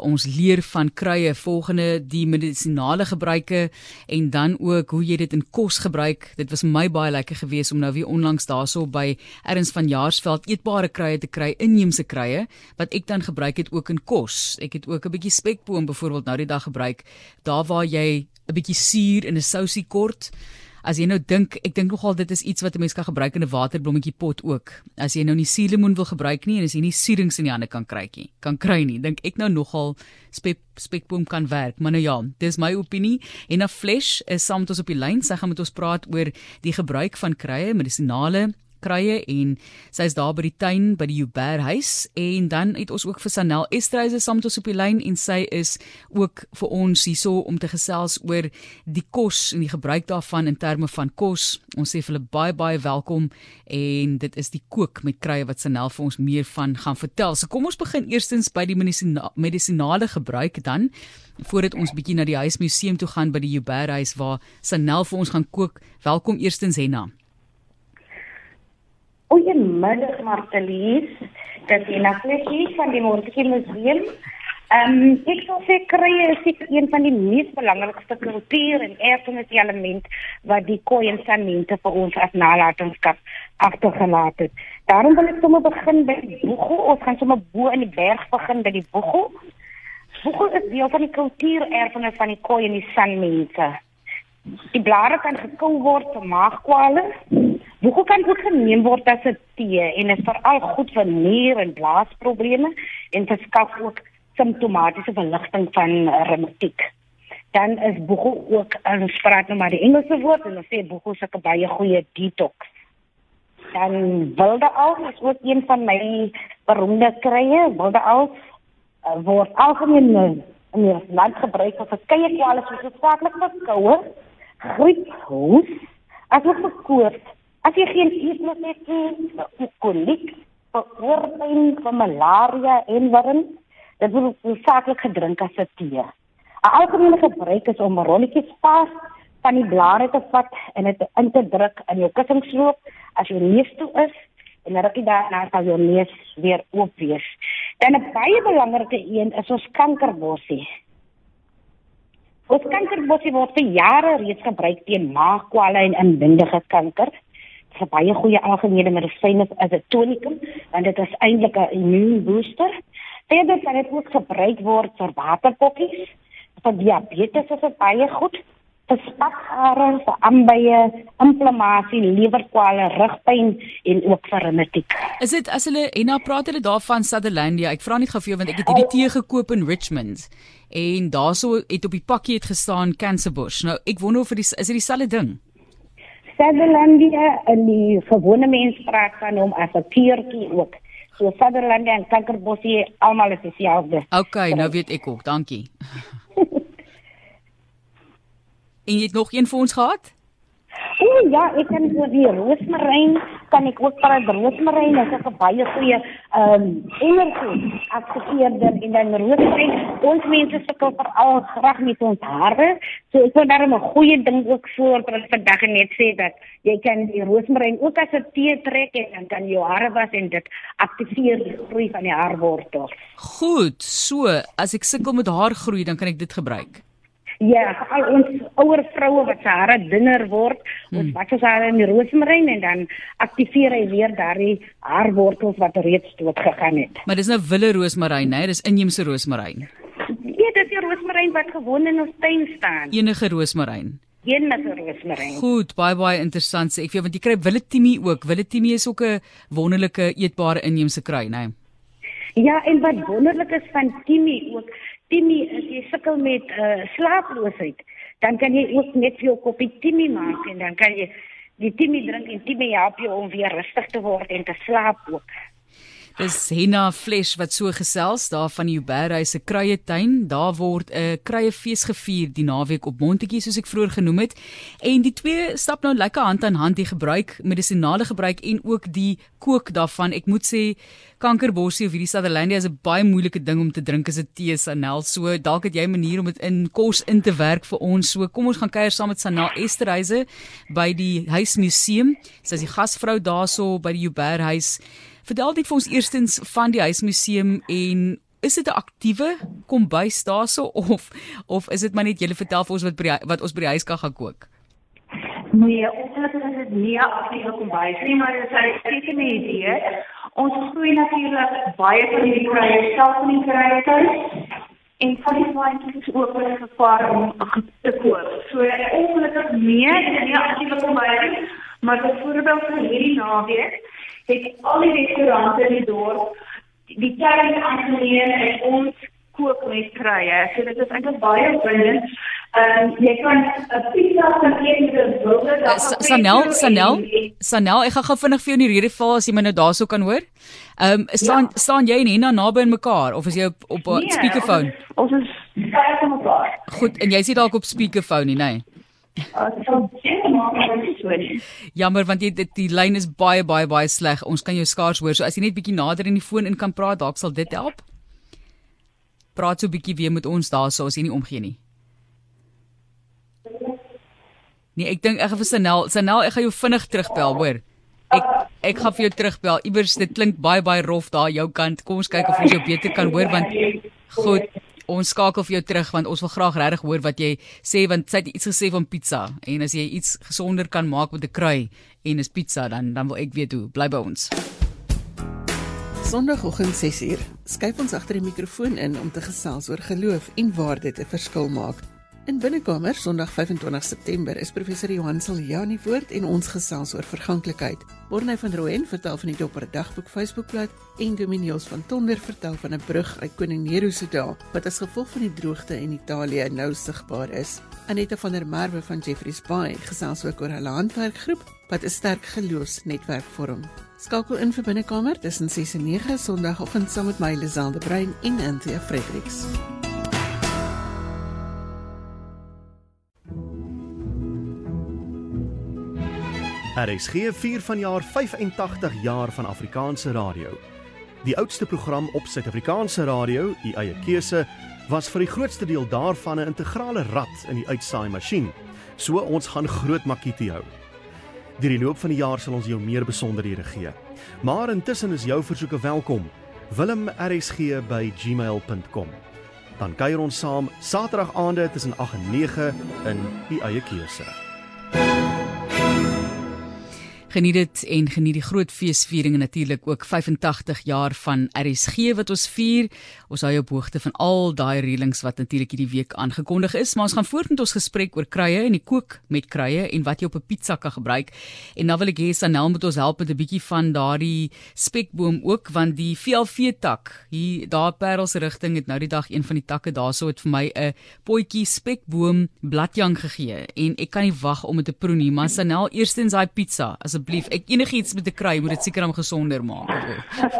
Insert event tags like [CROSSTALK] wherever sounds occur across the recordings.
Ons leer van kruie, volgende die medisinale gebruike en dan ook hoe jy dit in kos gebruik. Dit was my baie lekker geweest om nou weer onlangs daarso by Erns van Jaarsveld eetbare kruie te kry, inheemse kruie wat ek dan gebruik het ook in kos. Ek het ook 'n bietjie spekboom byvoorbeeld nou die dag gebruik. Daar waar jy 'n bietjie suur in 'n sousie kort As jy nou dink, ek dink nogal dit is iets wat 'n mens kan gebruik in 'n waterblommetjie pot ook. As jy nou nie suurlemoen wil gebruik nie en as jy nie suurings in die hande kan kry nie, kan kry nie, dink ek nou nogal spek spekboom kan werk. Maar nou ja, dis my opinie. En 'n flesh is saam met ons op die lyn. Sy gaan met ons praat oor die gebruik van kruie, medisinale krye en sy is daar by die tuin by die Joubert huis en dan het ons ook vir Sanel Estreise saam met ons op die lyn en sy is ook vir ons hierso om te gesels oor die kos en die gebruik daarvan in terme van kos. Ons sê vir hulle baie baie welkom en dit is die kook met krye wat Sanel vir ons meer van gaan vertel. So kom ons begin eerstens by die medisina medisinale gebruik dan voordat ons bietjie na die huismuseum toe gaan by die Joubert huis waar Sanel vir ons gaan kook. Welkom eerstens Henna. Goeiemiddag Martelies. Dit is Naflesie van die Montetjie Museum. Ehm um, ek sou sê krye is een van die mees belangrikste kultuur en erfenis element wat die koei en sanmente vir ons as nalatenskap agtergelaat het. Daarom wil ek sommer begin by die boego. Ons gaan sommer bo in die berg begin by die boego. Boego is deel van die kultuurerfenis van die koei en die sanmente. Die blare kan gekou word vir maagkwale Boegoe kan ook geneem word as 'n tee en is veral goed vir nier en blaasprobleme en verskaf ook simptomatiese verligting van reumatiek. Dan is boegoe ook 'n spraak nou maar die Engelse woord en ons sê boegoe is 'n baie goeie detox. Dan wilde al is ook een van my beroemde krye, wilde al uh, word algemeen in die land gebruik vir verskeie kwale soos hoofsaaklik vir koue, griep, hoes, asook vir koors As jy geen eetlus het nie, vir kolik, vir oorpyn, vir malaria en warm, dit word hoofsaaklik gedrink as 'n tee. 'n Algemene gebruik is om rolletjies vas van die blare te vat en dit in te druk in jou kussingsloop as jy neus toe is en rukkie daarna sal jou neus weer oop wees. Dan 'n baie belangrike een is ons kankerbossie. Ons kankerbossie word vir jare reeds gebruik teen maagkwale en inwendige kanker vir baie goeie algemene medisyne as 'n tonikum want dit is eintlik 'n immuunbooster. Verder kan dit ook gebruik word vir waterpokkies, vir diabetes is dit baie goed vir spakhare, vir ambeye, inflammasie, lewerkwale, rugpyn en ook vir reumatiek. Is dit as hulle en nou praat hulle daarvan Sutherlandia? Ek vra net gou vir jou want ek het hierdie tee gekoop in Richmond en daarso het op die pakkie het gestaan Cancer Bush. Nou ek wonder of dit is dit dieselfde ding? Sutherlandia en die gewone mens praat van hom as 'n peertjie ook. So Sutherlandia en Kankerbossie almal is dieselfde. Okay, nou weet ek ook. Dankie. [LAUGHS] en jy het nog een vir ons gehad? O ja, ek kan so die roosmaryn kan ek ook vir roosmaryn, dit is 'n baie goeie ehm um, energie aktiveerder en dan roosmaryn. Ons mense sukkel veral graag met ons hare. So ek wil daarom 'n goeie ding ook voor vir vandag net sê dat jy kan die roosmaryn ook as 'n tee trek en dan kan jou hare was en dit aktiveer die groei van die haarwortels. Goed, so as ek sukkel met haargroei, dan kan ek dit gebruik. Ja, al ons ouer vroue wat se hare dunner word, hmm. ons wat as hulle in die roosmaryn en dan aktiveer hy weer daardie haarwortels wat reeds dood gegaan het. Maar dis nou wille roosmaryn, né? Dis inheemse roosmaryn. Ja, dis die roosmaryn wat gewoon in ons tuin staan. Enige roosmaryn. Enige roosmaryn. Goed, baie baie interessant sê ek vir jou want jy kry wille timie ook. Wille timie is ook 'n wonderlike eetbare inheemse kry, né? Ja, en wat wonderlik is van timie ook timie as jy sukkel met uh, slaaploosheid, dan kan jy ook net vir jou koppie timie maak en dan kan jy die timie drink en timie help jou om weer rustig te word en te slaap ook. Dis Henna Flesh wat so gesels daar van die Uberry se kruietuin. Daar word 'n kruiefees gevier die naweek op Montetjie soos ek vroeër genoem het. En die twee stap nou lekker hand aan hand die gebruik, medisonale gebruik en ook die kook daarvan. Ek moet sê kankerbossie of hierdie Sutherlandia is 'n baie moeilike ding om te drink as 'n tee Sanel. So dalk het jy 'n manier om dit in kos in te werk vir ons. So kom ons gaan kuier saam met Sanel Esterhuise by die huismuseum. Sy is die gasvrou daarso by die Uberry huis. Vertel dit vir ons eerstens van die huismuseum en is dit 'n aktiewe kombuis daarso [LAUGHS] of of is dit maar net julle vertel vir ons wat by die, wat ons by die huis kan gaan kook? Nee, ongelukkig is dit nie 'n aktiewe kombuis nie, maar dit is 'n sekere idee. Ons groei natuurlik baie van die krye self in die krye tuis. En van die plantjies is ook vir gevaar om te koop. So ongelukkig nee, dit is nie 'n aktiewe kombuis maar byvoorbeeld vir hierdie naweek het al die restaurante in die dorp die tyd aangeneem en ons kook met krye. So dit is eintlik baie opwindend. Ehm um, jy kan 'n pizza van enige wilde daar Sanel, Sanel, Sanel, ek gaan gou vinnig vir jou in die rede val as jy my nou daarso kan hoor. Ehm um, staan ja. staan jy en Henna naby aan mekaar of is jy op op 'n nee, speakerphone? Ons is baie van mekaar. Goed, en jy sit dalk op speakerphone nie, nee. Jammer want jy dit die lyn is baie baie baie sleg. Ons kan jou skaars hoor. So as jy net bietjie nader in die foon in kan praat, dalk sal dit help. Praat so bietjie weer met ons daarso as jy nie omgee nie. Nee, ek dink ek gaan vir Sanel, Sanel, ek gaan jou vinnig terugbel, hoor. Ek ek gaan vir jou terugbel. Iewers dit klink baie baie rof daar jou kant. Kom ons kyk of ons jou beter kan hoor want goed, ons skakel vir jou terug want ons wil graag regtig hoor wat jy sê want sy het iets gesê van pizza en as jy iets gesonder kan maak met 'n krui en is pizza dan dan wil ek weet hoe. Bly by ons. Sondagoggend 6uur. Skyp ons agter die mikrofoon in om te gesels oor geloof en waar dit 'n verskil maak. In binnekamer Sondag 25 September is professor Johan Siljani woord en ons gesels oor verganklikheid. Borne van Rooyen vertel van die Dopper Dagboek Facebookblad en Dominios van Tonder vertel van 'n brug uit Koning Nero se dae wat as gevolg van die droogte in Italië nou sigbaar is. Aneta van der Merwe van Jeffreys Bay gesels ook oor hulle handwerkgroep wat 'n sterk geloofsnetwerk vorm. Skakel in vir binnekamer tussen 6 en 9 Sondagoggend saam met my Liselde Brein en Anthea Fredericks. RSG vier vanjaar 85 jaar van Afrikaanse radio. Die oudste program op Suid-Afrikaanse radio, u eie keuse, was vir die grootste deel daarvan 'n integrale rad in die uitsaai masjien. So ons gaan groot makkie hou. Deur die loop van die jaar sal ons jou meer besonderhede gee. Maar intussen is jou versoeke welkom. wilm@rsg@gmail.com. Dan kuier ons saam Saterdag aande tussen 8 en 9 in u eie keuse. Geniet dit en geniet die groot feesviering en natuurlik ook 85 jaar van RSG wat ons vier. Ons hou jou op hoogte van al daai reëlings wat natuurlik hierdie week aangekondig is, maar ons gaan voort met ons gesprek oor kruie en die kook met kruie en wat jy op 'n pizza kan gebruik. En nou wil ek hê Sanel moet ons help met 'n bietjie van daardie spekboom ook want die VLV tak hier daar Parels rigting het nou die dag een van die takke daarso het vir my 'n potjie spekboom bladjang gegee en ek kan nie wag om dit te proe nie. Maar Sanel, eerstens daai pizza as asseblief. Ek enigiets met te kry, moet dit seker om gesonder maak.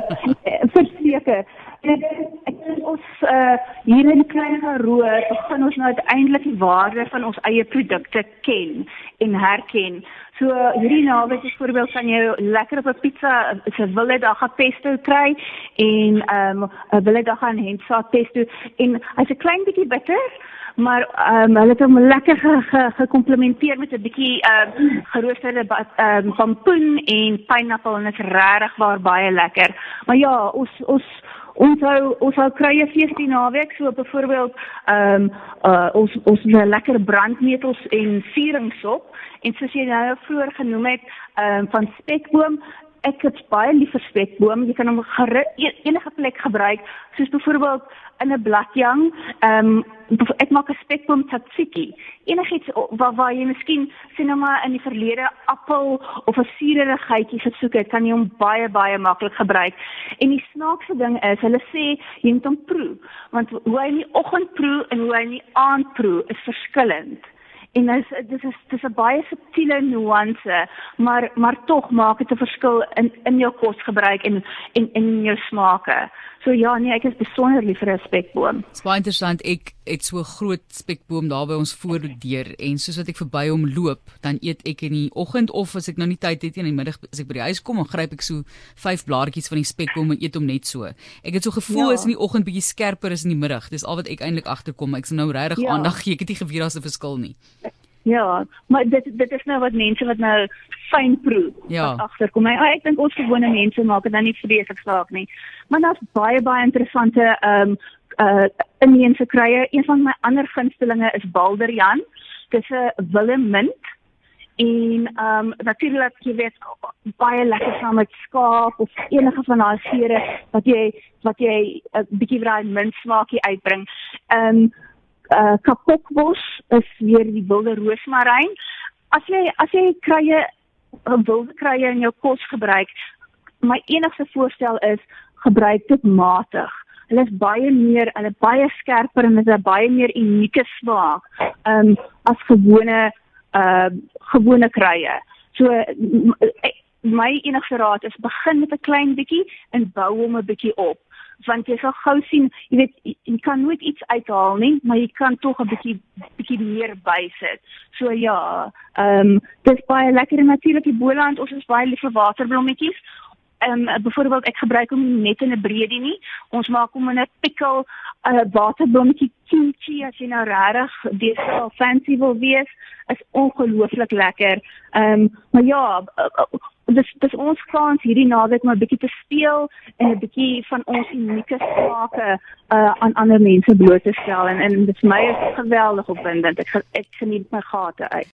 [LAUGHS] Verseker. Ek dink ons uh, hier in Klein Karoo begin ons nou uiteindelik die waarde van ons eie produkte ken en herken. So hierdie naweek is voorbeeld kan jy lekker op 'n pizza se wille dag gaan pesto kry en ehm um, 'n wille dag gaan hentsaad pesto en hy's 'n klein bietjie bitter maar ehm um, hulle het hom lekker gekomplementeer ge, ge met 'n bietjie ehm um, geroosterde ehm um, pompoen en pineappel en dit is regtig baie lekker. Maar ja, ons ons ons hou ons hou krye fees die naweek so byvoorbeeld ehm um, uh, ons ons lekker brandnetels en vieringsop en soos jy nou vroeër genoem het ehm um, van spekboom ek het baie lief vir spekboom. Jy kan hom e-, enige plek gebruik, soos byvoorbeeld in 'n bladjang. Ehm um, ek maak 'n spekboom tzatziki. Enigiets waar waar jy miskien sien nou maar in die verlede appel of 'n suurerigheidjie gesoek het, kan jy hom baie baie maklik gebruik. En die snaakse ding is, hulle sê jy moet hom proe, want hoe hy in die oggend proe en hoe hy in die aand proe is verskillend. En dis dis is dis 'n baie subtiele nuance, maar maar tog maak dit 'n verskil in in jou kosgebruik en en in jou smake. So ja, nee, ek is besonder lief vir 'n spekboom. Dis baie interessant. Ek het so 'n groot spekboom daar by ons voordeur en soos wat ek verby hom loop, dan eet ek in die oggend of as ek nou nie tyd het nie in die middag as ek by die huis kom, dan gryp ek so vyf blaartjies van die spekboom en eet hom net so. Ek het so gevoel ja. as in die oggend bietjie skerper is in die middag. Dis al wat ek eintlik agterkom. Ek sien nou regtig ja. aandag gee. Ek het nie geweet daar's 'n verskil nie. Ja, maar dit dit is nou wat mense wat nou fyn proe Ja. agterkom. Maar ek dink ons gewone mense maak dit dan nie vreeslik saak nie. Maar daar's baie baie interessante ehm um, uh inheemse kruie. Een van my ander gunstelinge is Balderjan. Dis 'n Willem mint en ehm um, natuurlik jy weet baie lekker saam met skaap of enige van daai vere wat jy wat jy 'n bietjie van daai mint smaakie uitbring. Ehm um, uh kapokbos is weer die wilde roosmaryn. As jy as jy krye uh, wilde krye in jou kos gebruik, my enigste voorstel is gebruik dit matig. Hulle is baie meer, hulle is baie skerper en hulle het 'n baie meer unieke smaak um as gewone uh gewone krye. So my enigste raad is begin met 'n klein bietjie en bou hom 'n bietjie op want jy sal gou sien, jy weet jy, jy kan nooit iets uithaal nie, maar jy kan tog 'n bietjie bietjie meer bysit. So ja, ehm um, dis baie lekker en natuurlik die Boland, ons is baie lief vir waterblommetjies. Ehm um, byvoorbeeld ek gebruik hom net in 'n breedie nie. Ons maak hom in 'n pickle, 'n uh, waterblommetjie kimchi as jy nou regtig deesdae fancy wil wees, is ongelooflik lekker. Ehm um, maar ja, uh, uh, dis dis ons kans hierdie naweek maar 'n bietjie te speel en 'n bietjie van ons unieke smake uh, aan ander mense bloot te stel en en dit vir my is geweldig opwindend. Ek ek geniet my gate uit.